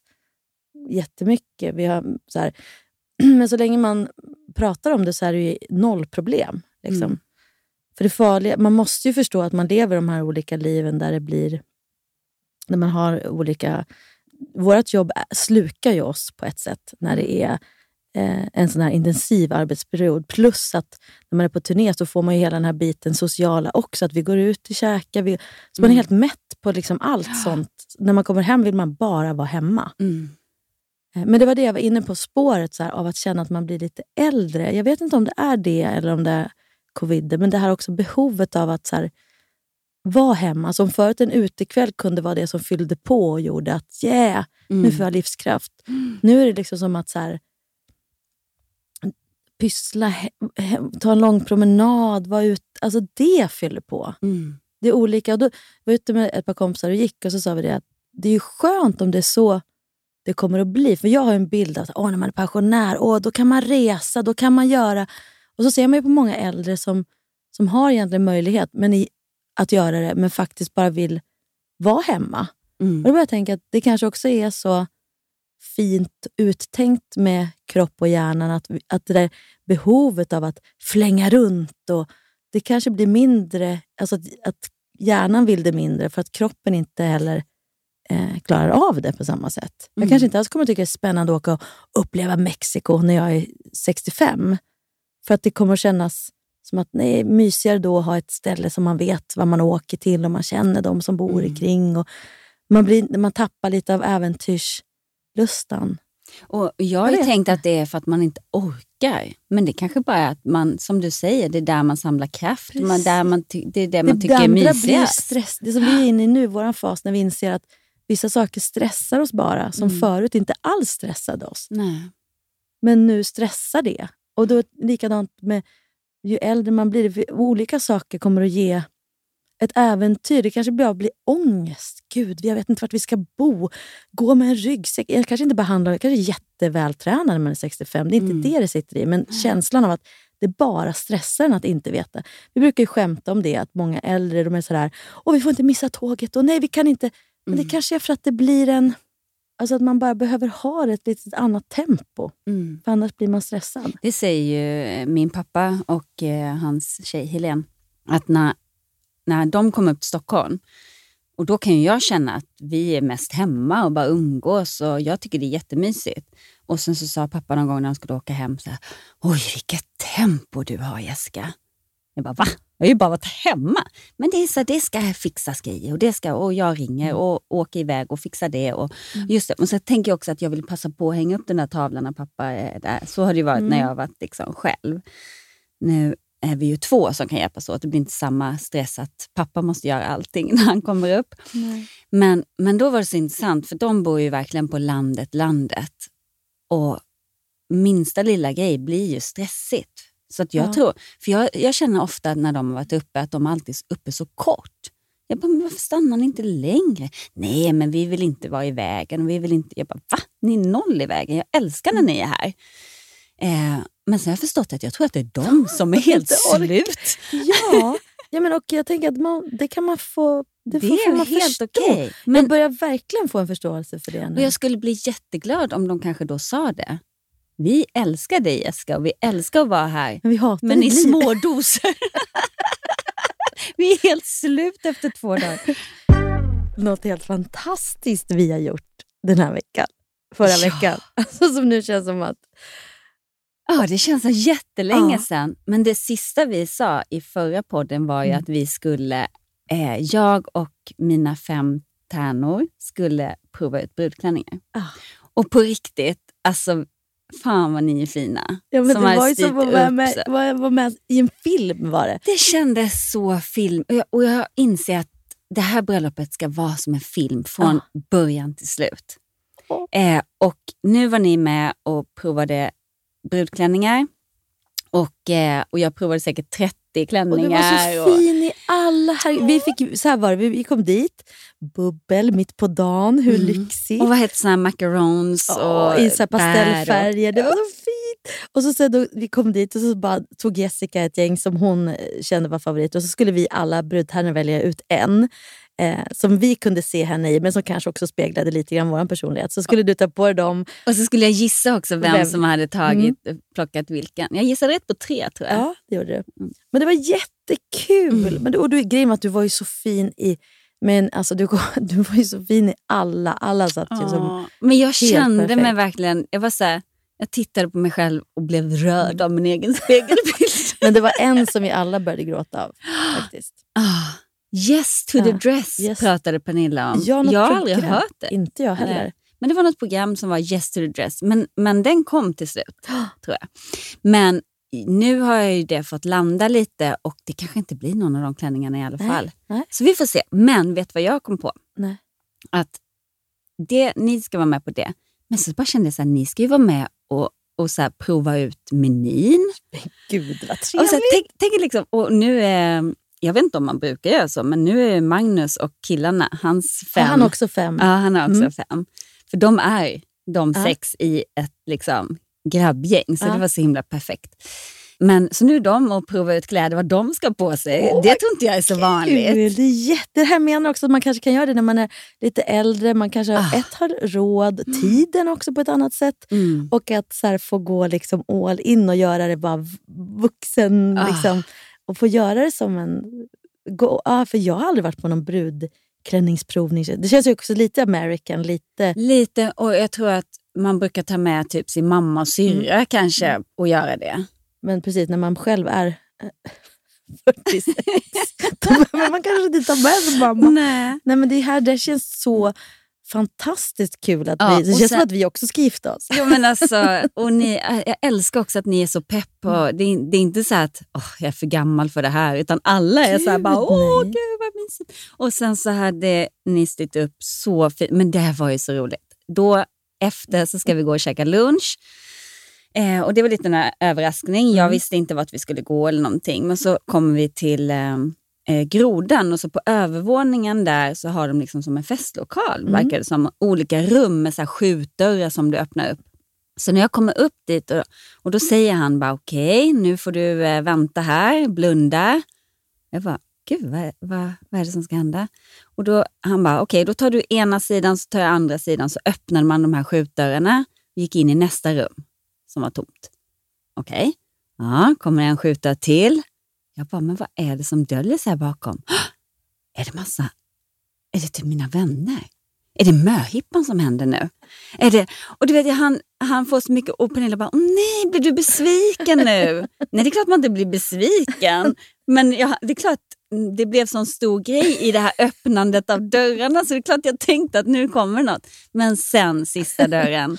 jättemycket. Vi har, så här, men så länge man pratar om det så är det ju noll problem. Liksom. Mm. För det farliga, man måste ju förstå att man lever de här olika liven där det blir... När man har olika... Vårt jobb slukar ju oss på ett sätt när det är en sån här intensiv arbetsperiod. Plus att när man är på turné så får man ju hela den här biten sociala också. Att vi går ut och käkar. Vi, så man är Mm. helt mätt på liksom allt sånt. När man kommer hem vill man bara vara hemma. Mm. Eh, Men det var det jag var inne på, spåret så här, av att känna att man blir lite äldre. Jag vet inte om det är det eller om det är covid, men det här också behovet av att så här, vara hemma. Som förut en utekväll kunde vara det som fyllde på och gjorde att yeah, nu Mm. får jag livskraft. Nu är det liksom som att så här, pyssla, ta en lång promenad, vara ute. Alltså det fyller på. Mm. Det är olika. Och då var jag ute med ett par kompisar och gick och så sa vi det att det är skönt om det är så det kommer att bli. För jag har en bild av att åh, när man är pensionär, åh, då kan man resa, då kan man göra... Och så ser man ju på många äldre som, som har egentligen möjlighet men i, att göra det, men faktiskt bara vill vara hemma. Mm. Och då börjar jag tänka att det kanske också är så fint uttänkt med kropp och hjärnan. Att, att det där behovet av att flänga runt, och det kanske blir mindre, alltså att, att hjärnan vill det mindre för att kroppen inte heller eh, klarar av det på samma sätt. Jag Mm. kanske inte alls kommer tycka det är spännande att åka och uppleva Mexiko när jag är 65. För att det kommer att kännas som att nej, mysigare då att ha ett ställe som man vet vad man åker till och man känner de som bor Mm. kring. Och man, blir, man tappar lite av äventyrslustan. Och jag har ju Jag tänkt att det är för att man inte orkar. Men det kanske bara är att man, som du säger, det är där man samlar kraft. Man, där man det är det man det tycker är andra blir mysigast. stress. Det som vi är inne i nu, vår fas, när vi inser att vissa saker stressar oss bara, som Mm. förut inte alls stressade oss. Nej. Men nu stressar det. Och då likadant med ju äldre man blir, olika saker kommer att ge ett äventyr. Det kanske bara blir ångest. Gud, jag vet inte vart vi ska bo. Gå med en ryggsäck. Jag kanske inte behandlar, jag kanske är jättevältränad när man är 65. Det är inte Mm. det det sitter i. Men känslan av att det bara stressar en att inte veta. Vi brukar ju skämta om det, att många äldre de är sådär, Åh, vi får inte missa tåget och nej, vi kan inte. Men Mm. det kanske är för att det blir en... Alltså att man bara behöver ha ett litet annat tempo. Mm. För annars blir man stressad. Det säger ju min pappa och eh, hans tjej Helene. Att när, när de kom upp till Stockholm, och då kan jag känna att vi är mest hemma och bara umgås och jag tycker det är jättemysigt. Och sen så sa pappa någon gång när de skulle åka hem så här, Oj, vilket tempo du har Jessica. Jag bara, va? Jag har ju bara varit hemma. Men det, är så, det ska fixas grejer och, det ska, och jag ringer och åker iväg och fixar det. Och, just det. Och så tänker jag också att jag vill passa på att hänga upp den där tavlan när pappa är där. Så har det varit när Mm. jag har varit liksom själv. Nu är vi ju två som kan hjälpas åt. Det blir inte samma stress att pappa måste göra allting när han kommer upp. Men, men då var det så intressant, för de bor ju verkligen på landet, landet. Och minsta lilla grej blir ju stressigt. Så att jag Ja. tror, för jag, jag känner ofta när de har varit uppe att de alltid är uppe så kort. Jag bara, men varför stannar ni inte längre? Nej, men vi vill inte vara i vägen. Vi vill inte. Jag bara, va? Ni är noll i vägen. Jag älskar när ni är här. Eh, men sen har jag förstått att jag tror att det är de som är helt slut. Ja, ja men och jag tänker att man, det kan man få Det, Det får, man helt okej. Men Men- jag börjar verkligen få en förståelse för det nu. Och jag skulle bli jätteglad om de kanske då sa det. Vi älskar dig Jessica och vi älskar att vara här. Men vi hatar Men i små doser. vi är helt slut efter två dagar. Något helt fantastiskt vi har gjort den här veckan. Förra Ja. veckan. Alltså, som nu känns som att... Ja, det känns så jättelänge Ja. sedan. Men det sista vi sa i förra podden var ju Mm. att vi skulle, eh, jag och mina fem tärnor skulle prova ut brudklänningar. Ah. Och på riktigt, alltså fan vad ni är fina. Ja, men som det var ju som att vara med, så. vara vara med i en film var det. Det kändes så film. Och jag, och jag inser att det här bröllopet ska vara som en film från början till slut. Eh, och nu var ni med och provade brudklänningar. Och, eh, och jag provade säkert 30 Och klänningar. du var så fin i alla... Här, vi, fick, så här var det, vi kom dit, bubbel mitt på dagen, hur lyxigt. Mm. Och vad heter såna här macarons Ja, och I så bär och- pastellfärger. Det var så fint. Och så, så då, vi kom dit och så bara tog Jessica ett gäng som hon kände var favorit. Och så skulle vi alla brudtärnor välja ut en eh, som vi kunde se henne i, men som kanske också speglade lite grann vår personlighet. Så skulle du ta på dig dem. Och så skulle jag gissa också vem, Vem? som hade tagit, plockat vilken. Jag gissade rätt på tre tror jag. Ja, det gjorde du. Men det var jättekul. Men, du- och du, grejen var att du var ju så fin i men alltså, du, du var ju så fin i alla. Alla satt ju som Men jag kände mig perfekt. verkligen... Jag var så här, jag tittade på mig själv och blev rörd av min egen spegelbild. Men det var en som vi alla började gråta av. faktiskt. Yes to the dress yes. pratade Pernilla om. Ja, jag har aldrig hört det. Inte jag heller. Nej. Men det var något program som var Yes to the dress. Men, men den kom till slut, tror jag. Men nu har jag ju det fått landa lite och det kanske inte blir någon av de klänningarna i alla Nej, fall. nej. Så vi får se. Men vet du vad jag kom på? Nej. Att det, ni ska vara med på det. Men så bara kände jag att ni ska ju vara med och, och så här, prova ut menyn. Gud vad Och så här, trevligt. tänk, tänk liksom, och nu är, jag vet inte om man brukar göra så, men nu är Magnus och killarna, hans fem. Har han också fem? Ja, han har också Mm. fem. För de är de Ja. sex i ett liksom, grabbgäng, så Ja. det var så himla perfekt. Men så nu är de och provar ut kläder, vad de ska på sig. Åh, det tror inte jag är så vanligt. Gud, det, är jätte, det här menar också att man kanske kan göra det när man är lite äldre. Man kanske Ah. ett har råd, tiden också på ett annat sätt. Mm. Och att så här, få gå liksom all in och göra det bara vuxen. Ah. Liksom, och få göra det som en... Gå, ja, för jag har aldrig varit på någon brudklänningsprovning. Det känns ju också lite American. Lite, Lite, och jag tror att man brukar ta med typ sin mamma och syrra Mm. kanske och göra det. men precis när man själv är eh, 46, då behöver man kanske inte ta med sin mamma. Nej. Nej, men det här det känns så fantastiskt kul. Att Ja, vi, det känns sen- som att vi också ska gifta oss. Jo, men alltså, och ni, jag älskar också att ni är så pepp. Och Mm. det, är, det är inte så att åh, jag är för gammal för det här, utan alla är så här bara, Gud, åh nej. gud vad mysigt. Och sen så hade ni styrt upp så fint, men det var ju så roligt. Då efter så ska vi gå och käka lunch. Eh, och Det var lite en överraskning. Jag Mm. visste inte vart vi skulle gå eller någonting. Men så kommer vi till eh, eh, Grodan och så på övervåningen där så har de liksom som en festlokal. Mm. Verkar det som. Olika rum med så här skjutdörrar som du öppnar upp. Så när jag kommer upp dit och, och då säger han bara okej, nu får du eh, vänta här, blunda. Jag bara, gud vad, vad, vad är det som ska hända? Och då han bara, okej då tar du ena sidan så tar jag andra sidan. Så öppnade man de här skjutdörrarna och gick in i nästa rum som var tomt. Okej, ja, kommer en skjutdörr till. Jag bara, men vad är det som döljer sig här bakom? Är det massa, är det till mina vänner? Är det möhippan som händer nu? Är det, och du vet, han, han får så mycket och Pernilla bara, Åh, nej, blir du besviken nu? nej, det är klart man inte blir besviken. Men jag, det är klart det blev sån stor grej i det här öppnandet av dörrarna så det är klart jag tänkte att nu kommer något. Men sen sista dörren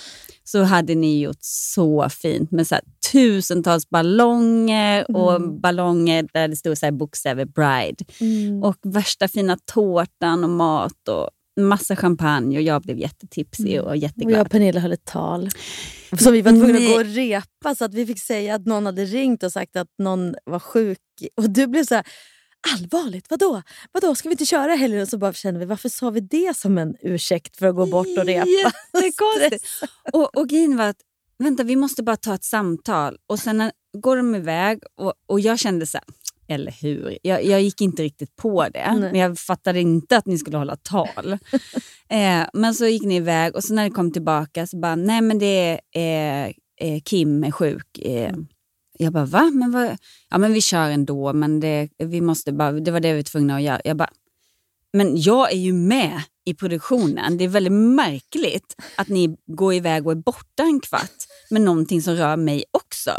så hade ni gjort så fint med så tusentals ballonger och Mm. ballonger där det stod så här bokstäver bride. Mm. Och värsta fina tårtan och mat och massa champagne och jag blev jättetipsig och Och jätteglad. jag och Pernilla höll ett tal. Som vi var tvungna att gå och repa så att vi fick säga att någon hade ringt och sagt att någon var sjuk. Och du blev så här, allvarligt, vadå? Vadå, ska vi inte köra helgen? Och så bara kände vi, varför sa vi det som en ursäkt för att gå bort och repa? Jättekonstigt. och, och grejen var att, vänta vi måste bara ta ett samtal. Och sen när, går de iväg och, och jag kände så här, eller hur? Jag, jag gick inte riktigt på det. Nej. Men jag fattade inte att ni skulle hålla tal. eh, men så gick ni iväg och så när ni kom tillbaka så bara, nej men det är eh, eh, Kim är sjuk. Eh, jag bara, va? Men vad? Ja men vi kör ändå, men det, vi måste bara, det var det vi var tvungna att göra. Jag bara, men jag är ju med i produktionen. Det är väldigt märkligt att ni går iväg och är borta en kvart med någonting som rör mig också.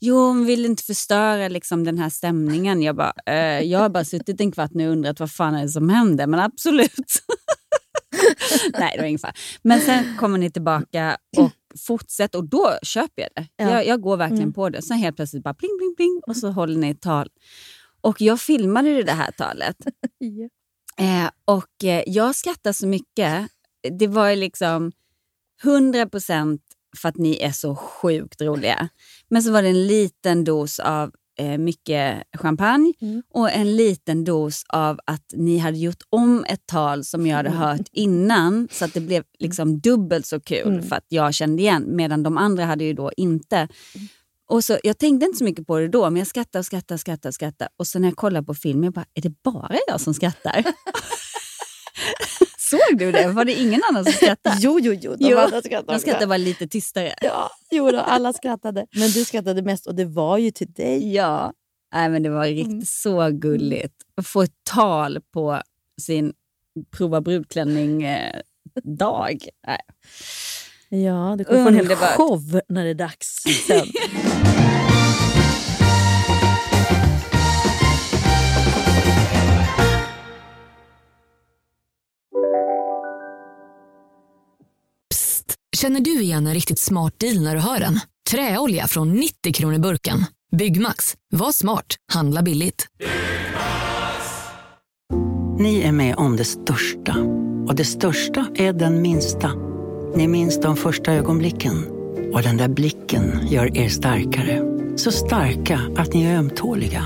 Jo, hon vill inte förstöra liksom, den här stämningen. Jag, bara, eh, jag har bara suttit en kvart nu och undrat vad fan är det som händer, men absolut. Nej, det var ingen fara. Men sen kommer ni tillbaka och fortsätt och då köper jag det. Ja. Jag, jag går verkligen Mm. på det. Sen helt plötsligt bara pling, pling, pling och så håller ni ett tal. Och jag filmade det här talet. Eh, och eh, jag skrattar så mycket. Det var liksom 100 procent för att ni är så sjukt roliga. Men så var det en liten dos av eh, mycket champagne Mm. och en liten dos av att ni hade gjort om ett tal som jag hade Mm. hört innan så att det blev liksom dubbelt så kul Mm. för att jag kände igen medan de andra hade ju då inte. Och så, jag tänkte inte så mycket på det då, men jag skrattade och skrattade och skrattade. Och, skrattade. och så när jag kollade på filmen, jag bara, är det bara jag som skrattar? Såg du det? Var det ingen annan som skrattade? Jo, jo, jo. De Jo, andra skrattade också. skrattade bara lite tystare. Ja, jo då, alla skrattade. Men du skrattade mest och det var ju till dig. Ja, Nej, men det var riktigt Mm. så gulligt. Att få ett tal på sin prova brudklänning-dag. Ja, du kommer få en hel show när det är dags sen. Känner du igen en riktigt smart deal när du hör den? Träolja från 90 kronor burken. Byggmax. Var smart. Handla billigt. Ni är med om det största. Och det största är den minsta. Ni minns de första ögonblicken. Och den där blicken gör er starkare. Så starka att ni är ömtåliga.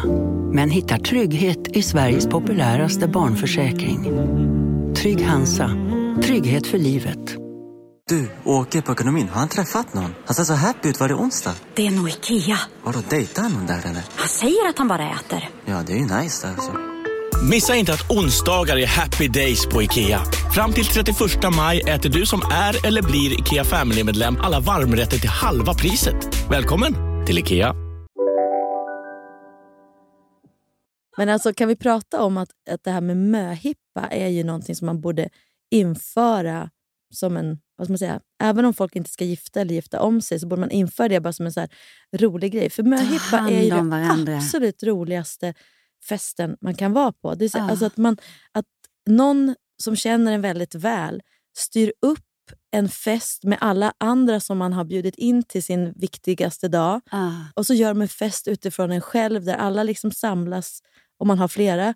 Men hittar trygghet i Sveriges populäraste barnförsäkring. Trygg Hansa. Trygghet för livet. Du, åker på ekonomin. Har han träffat någon? Han ser så happy ut. Var det onsdag? Det är nog Ikea. Vadå, dejtar han någon där eller? Han säger att han bara äter. Ja, det är ju nice alltså. Missa inte att onsdagar är happy days på IKEA. Fram till 31 maj äter du som är eller blir IKEA Family-medlem alla varmrätter till halva priset. Välkommen till IKEA. Men alltså kan vi prata om att, att det här med möhippa är ju någonting som man borde införa som en, vad ska man säga, även om folk inte ska gifta eller gifta om sig så borde man införa det bara som en så rolig grej. För möhippa är ju den varandra. absolut roligaste festen man kan vara på. Det är så, Ah. alltså att, man, att någon som känner en väldigt väl styr upp en fest med alla andra som man har bjudit in till sin viktigaste dag. Ah. Och så gör de en fest utifrån en själv där alla liksom samlas och man har flera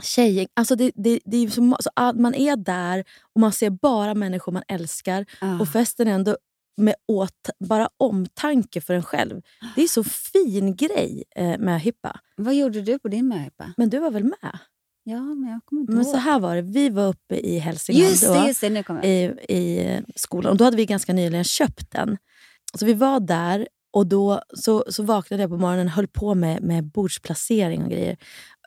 tjejer. Alltså det, det, det är så, så man är där och man ser bara människor man älskar. Ah. Och festen är ändå med åt, bara omtanke för en själv. Det är så fin grej eh, med hippa. Vad gjorde du på din möhippa? Men du var väl med? Ja, men jag kommer inte Men ihåg. så här var det. Vi var uppe i Hälsingland Just det, just det, nu kommer jag. i, i eh, skolan. Och då hade vi ganska nyligen köpt den. Så vi var där och då så, så vaknade jag på morgonen och höll på med, med bordsplacering och grejer.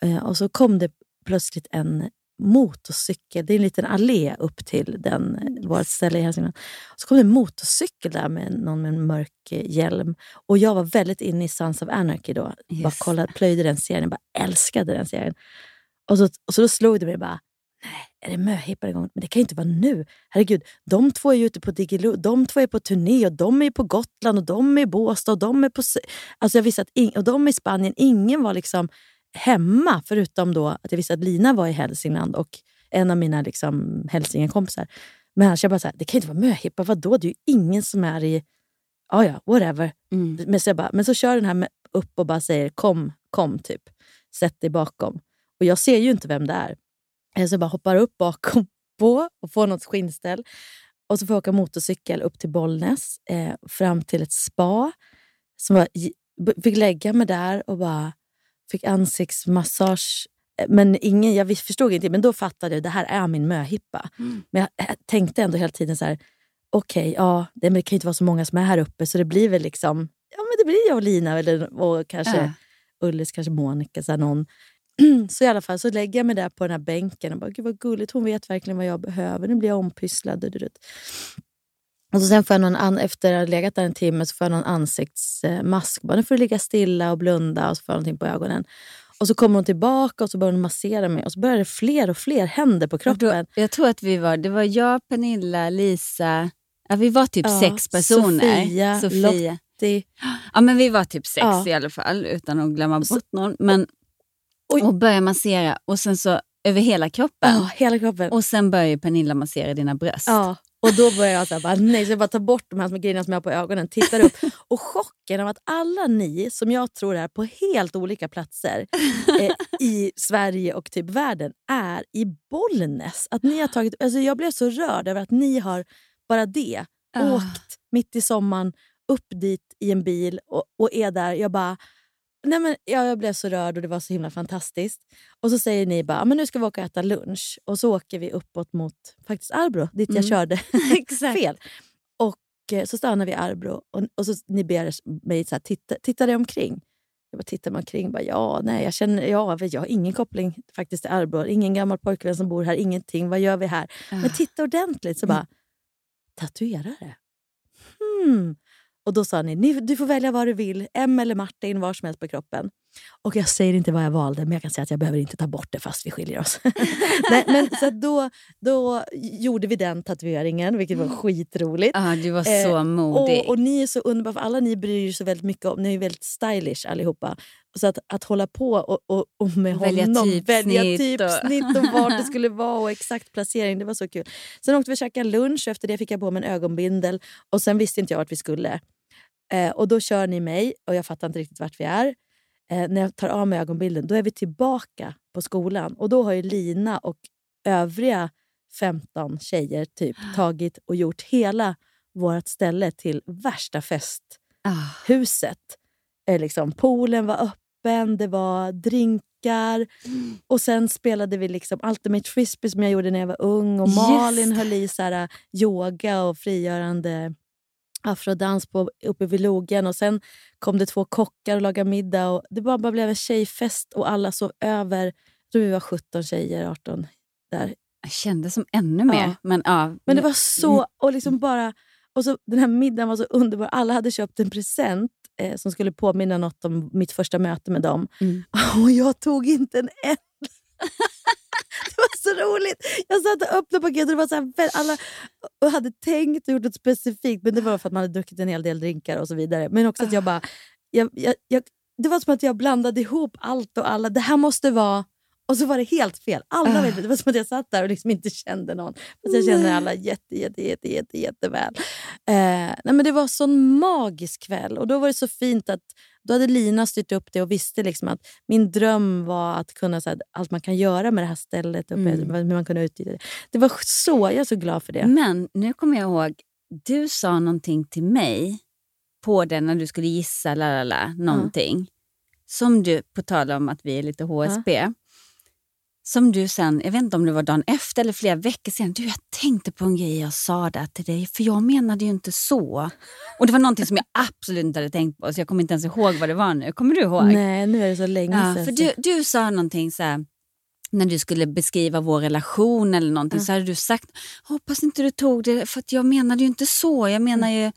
Eh, och så kom det plötsligt en motorcykel. Det är en liten allé upp till den, eh, vårt ställe i Hälsingland. Så kom det en motorcykel där med någon med en mörk eh, hjälm. Och jag var väldigt inne i Sons of Anarchy då. Bara kollade, plöjde den serien. Bara älskade den serien. Och så, och så då slog det mig bara, nej, är det möhippor igång? Men det kan ju inte vara nu. Herregud, de två är ju ute på Diggiloo, de två är på turné och de är på Gotland och de är i Båstad och de är på... Alltså jag visste att ing- och de är i Spanien. Ingen var liksom hemma förutom då att jag visste att Lina var i Hälsingland och en av mina liksom hälsingekompisar. Men annars jag bara så här, det kan ju inte vara möhippa. Vadå? Det är ju ingen som är i... Ja, ja, whatever. Men, så jag bara, men så kör den här med upp och bara säger kom, kom, typ. Sätt dig bakom. Och jag ser ju inte vem det är. Så jag bara hoppar upp bakom på och får något skinnställ. Och så får jag åka motorcykel upp till Bollnäs, eh, fram till ett spa. Som var, b- fick lägga mig där och bara fick ansiktsmassage. Eh, Men ingen, jag förstod inte, men då fattade jag det här är min möhippa. Men jag eh, tänkte ändå hela tiden så här, okej, ja, det, men det kan ju inte vara så många som är här uppe så det blir väl liksom, ja men det blir jag och Lina eller, och kanske Ja. Ullis, kanske Monica, så här någon. Så i alla fall så lägger jag mig där på den här bänken och bara, gud vad gulligt, hon vet verkligen vad jag behöver. Nu blir jag ompysslad. du. Och så sen får jag någon an- efter att ha legat där en timme så får jag någon ansiktsmask. Bara, nu får du ligga stilla och blunda och så får jag någonting på ögonen. Och så kommer hon tillbaka och så börjar hon massera mig och så börjar det fler och fler händer på kroppen. Jag tror att vi var, det var jag, Pernilla, Lisa, ja, vi var typ Ja, sex personer. Sofia, Lottie. Ja, men vi var typ sex Ja. i alla fall, utan att glömma bort någon. Men, och började massera och sen så över hela kroppen. Ja, hela kroppen. Och sen började ju Pernilla massera dina bröst. Ja. Och då börjar jag så bara, nej, så jag bara tar bort de här små grejerna som jag har på ögonen, tittar upp. Och chocken av att alla ni, som jag tror är på helt olika platser eh, i Sverige och typ världen, är i Bollnäs. Att ni har tagit, alltså jag blev så rörd över att ni har, bara det, Ah. åkt mitt i sommaren upp dit i en bil och, och är där. Jag bara... Nej men, ja, jag blev så rörd och det var så himla fantastiskt. Och så säger ni bara men nu ska vi åka och äta lunch. Och så åker vi uppåt mot faktiskt Arbro, dit jag Mm. körde fel. Och eh, så stannar vi i Arbro och, och så ni ber mig så här, titta, titta dig omkring. Jag bara tittar mig omkring bara, ja, nej, jag, känner, ja, jag har ingen koppling faktiskt till Arbro. Ingen gammal pojkvän som bor här, ingenting. Vad gör vi här? Men titta ordentligt så bara, tatuerare? Hmm. Och då sa ni, ni, du får välja vad du vill. M eller Martin, var som helst på kroppen. Och jag säger inte vad jag valde, men jag kan säga att jag behöver inte ta bort det fast vi skiljer oss. Nej, men, så då, då gjorde vi den tatueringen, vilket var skitroligt. Ja, du var så modig. Och, och ni är så underbara, för alla ni bryr er så väldigt mycket om, ni är väldigt stylish allihopa. Så att, att hålla på och, och, och med Välja honom typsnitt välja typsnitt och vart det skulle vara och exakt placering, det var så kul. Sen åkte vi och käkade lunch efter det fick jag på mig en ögonbindel och sen visste inte jag vart vi skulle. Eh, och då kör ni mig och jag fattar inte riktigt vart vi är. Eh, när jag tar av mig ögonbilden då är vi tillbaka på skolan och då har ju Lina och övriga 15 tjejer typ tagit och gjort hela vårt ställe till värsta festhuset. Eh, liksom, poolen var öppen, det var drinkar och sen spelade vi liksom Ultimate Frisbee som jag gjorde när jag var ung och Just Malin det. höll i så här, yoga och frigörande afrodans på, uppe vid logen och sen kom det två kockar och lagade middag. Och det bara, bara blev en tjejfest och alla sov över. Jag tror vi var 17 tjejer, 18 där. Jag kände som ännu mer. Ja. Men, ja. Men det var så... Och liksom bara, och så, den här middagen var så underbar. Alla hade köpt en present eh, som skulle påminna något om mitt första möte med dem. Mm. Och jag tog inte en enda. Så roligt! Jag satt och öppnade paketet och var så här, alla och hade tänkt och gjort något specifikt, men det var för att man hade druckit en hel del drinkar och så vidare. Men också att jag bara... Jag, jag, jag, det var som att jag blandade ihop allt och alla. Det här måste vara... Och så var det helt fel. Alla Ah. vet, det var som att jag satt där och liksom inte kände någon. Fast jag känner alla jätte, jätte, jätte, jätte, jätteväl. Eh, nej, men det var en magisk kväll. Och då var det så fint att då hade Lina styrt upp det och visste liksom att min dröm var att kunna så här, allt man kan göra med det här stället. Och Mm. hur man kunde utnyttja det. Det var så, jag är så glad för det. Men nu kommer jag ihåg, du sa någonting till mig på den när du skulle gissa la, la, la, någonting. Som du, på tal om att vi är lite HSB, som du sen, jag vet inte om det var dagen efter eller flera veckor sen, du jag tänkte på en grej jag sa där till dig, för jag menade ju inte så. Och det var någonting som jag absolut inte hade tänkt på, så jag kommer inte ens ihåg vad det var nu. Kommer du ihåg? Nej, nu är det så länge Ja, sedan. för du, du sa någonting så här, när du skulle beskriva vår relation eller någonting, så hade du sagt hoppas inte du tog det, för jag menade ju inte så. Jag menar ju,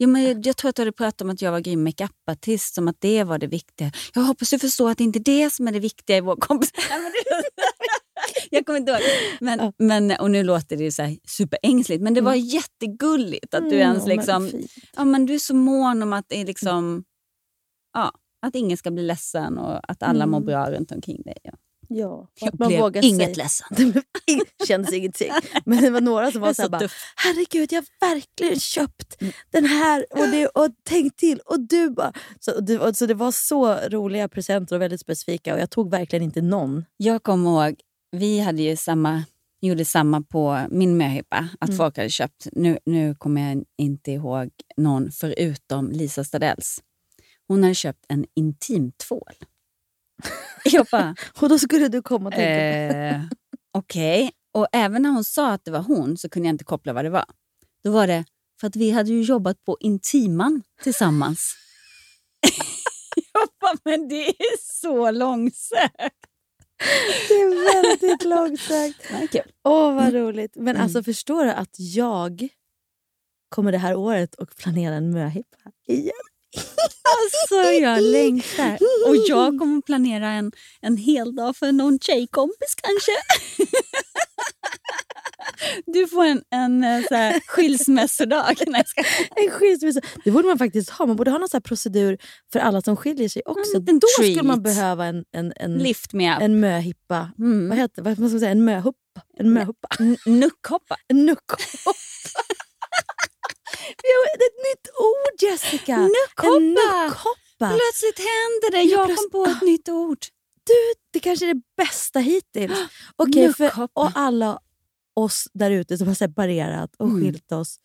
jag, men, jag, tror att du hade pratat om att jag var grym makeupartist, som att det var det viktiga. Jag hoppas du förstår att det inte är det som är det viktiga i vår kompis. Men jag kommer inte ihåg. Men, men, och nu låter det ju så här superängsligt, men det var jättegulligt att du Mm, ens men liksom... fint. Ja, men du är så mån om att det är liksom... Ja, att ingen ska bli ledsen och att alla Mm. mår bra runt omkring dig. Ja. Ja, Jag man blev vågar inget säga- ledsen. Kändes ingenting. Men det var några som var så så bara, herregud jag har verkligen köpt den här och, det, och tänkt till. Och du bara... Så, och det, och, så det var så roliga presenter och väldigt specifika och jag tog verkligen inte någon. Jag kommer ihåg, vi hade ju samma, gjorde samma på min möhippa, att Mm. folk hade köpt, nu, nu kommer jag inte ihåg någon förutom Lisa Stadells. Hon hade köpt en intimtvål. Jag bara, Och då skulle du komma och tänka eh, okej. Och även när hon sa att det var hon så kunde jag inte koppla vad det var. Då var det för att vi hade ju jobbat på Intiman tillsammans. jag bara, men det är så långsökt. Det är väldigt långsökt. Åh, vad roligt. Men Mm. alltså förstår du att jag kommer det här året och planera en möhippa igen? Alltså jag längtar. Och jag kommer planera en, en hel dag för någon tjejkompis kanske. Du får en, en eh, så här, skilsmässodag. En skilsmässa. Det borde man faktiskt ha. Man borde ha någon så procedur för alla som skiljer sig också. liten Då skulle man treat. behöva en, en, en, Lift me up. en möhippa. Mm. Vad heter vad ska man säga? En möhuppa? En möhuppa? Nuckhoppa. En nuckhoppa. Vi har ett nytt ord Jessica! Nuckhoppa! En nuckhoppa! Plötsligt händer det. Jag kom på ett nytt ord. Du, det kanske är det bästa hittills. Okej, för Nuckhoppa. och alla oss där ute som har separerat och Mm. skilt oss.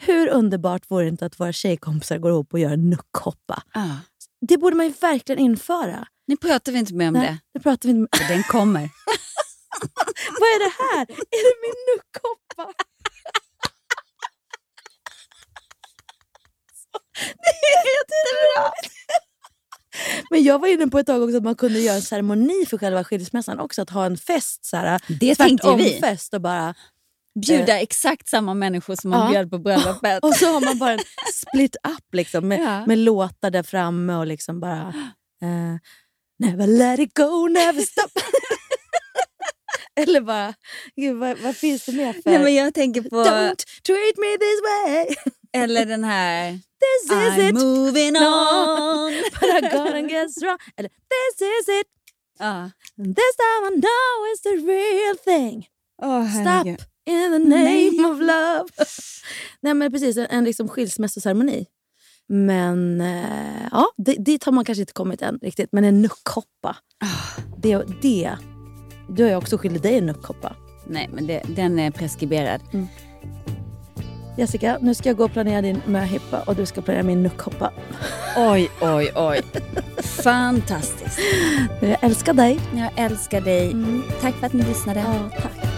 Hur underbart vore det inte att våra tjejkompisar går ihop och gör en nuckhoppa? Ah. Det borde man ju verkligen införa. Nu pratar vi inte mer om Nej, det. det pratar vi inte Den kommer. Vad är det här? Är det min nuckhoppa? Det är jättebra! Men jag var inne på ett tag också att man kunde göra en ceremoni för själva skilsmässan också. Att ha en fest, så här, Det tänkte vi. fest och bara... Bjuda exakt samma människor som man Ja. bjöd på bröllopet. Och så har man bara en split up liksom, med, Ja. med låtar där framme och liksom bara... eh, never let it go, never stop. Eller bara... Gud, vad, vad finns det mer för... Nej, men jag tänker på... Don't treat me this way. Eller den här... This is I'm it. moving on. But I gotta get strong. Eller this is it. And this time I know it's the real thing. Åh, Stop in the name of love. Nej men precis, en, en liksom skilsmässoceremoni. Men eh, ja, di- dit har man kanske inte kommit än riktigt. Men en nuckhoppa. Det, det. Du har ju också skyldigt dig en nuckhoppa. Nej, men det, den är preskriberad. Jessica, nu ska jag gå och planera din möhippa och du ska planera min nuckhoppa. Oj, oj, oj. Fantastiskt. Jag älskar dig. Jag älskar dig. Tack för att ni lyssnade. Ja, tack.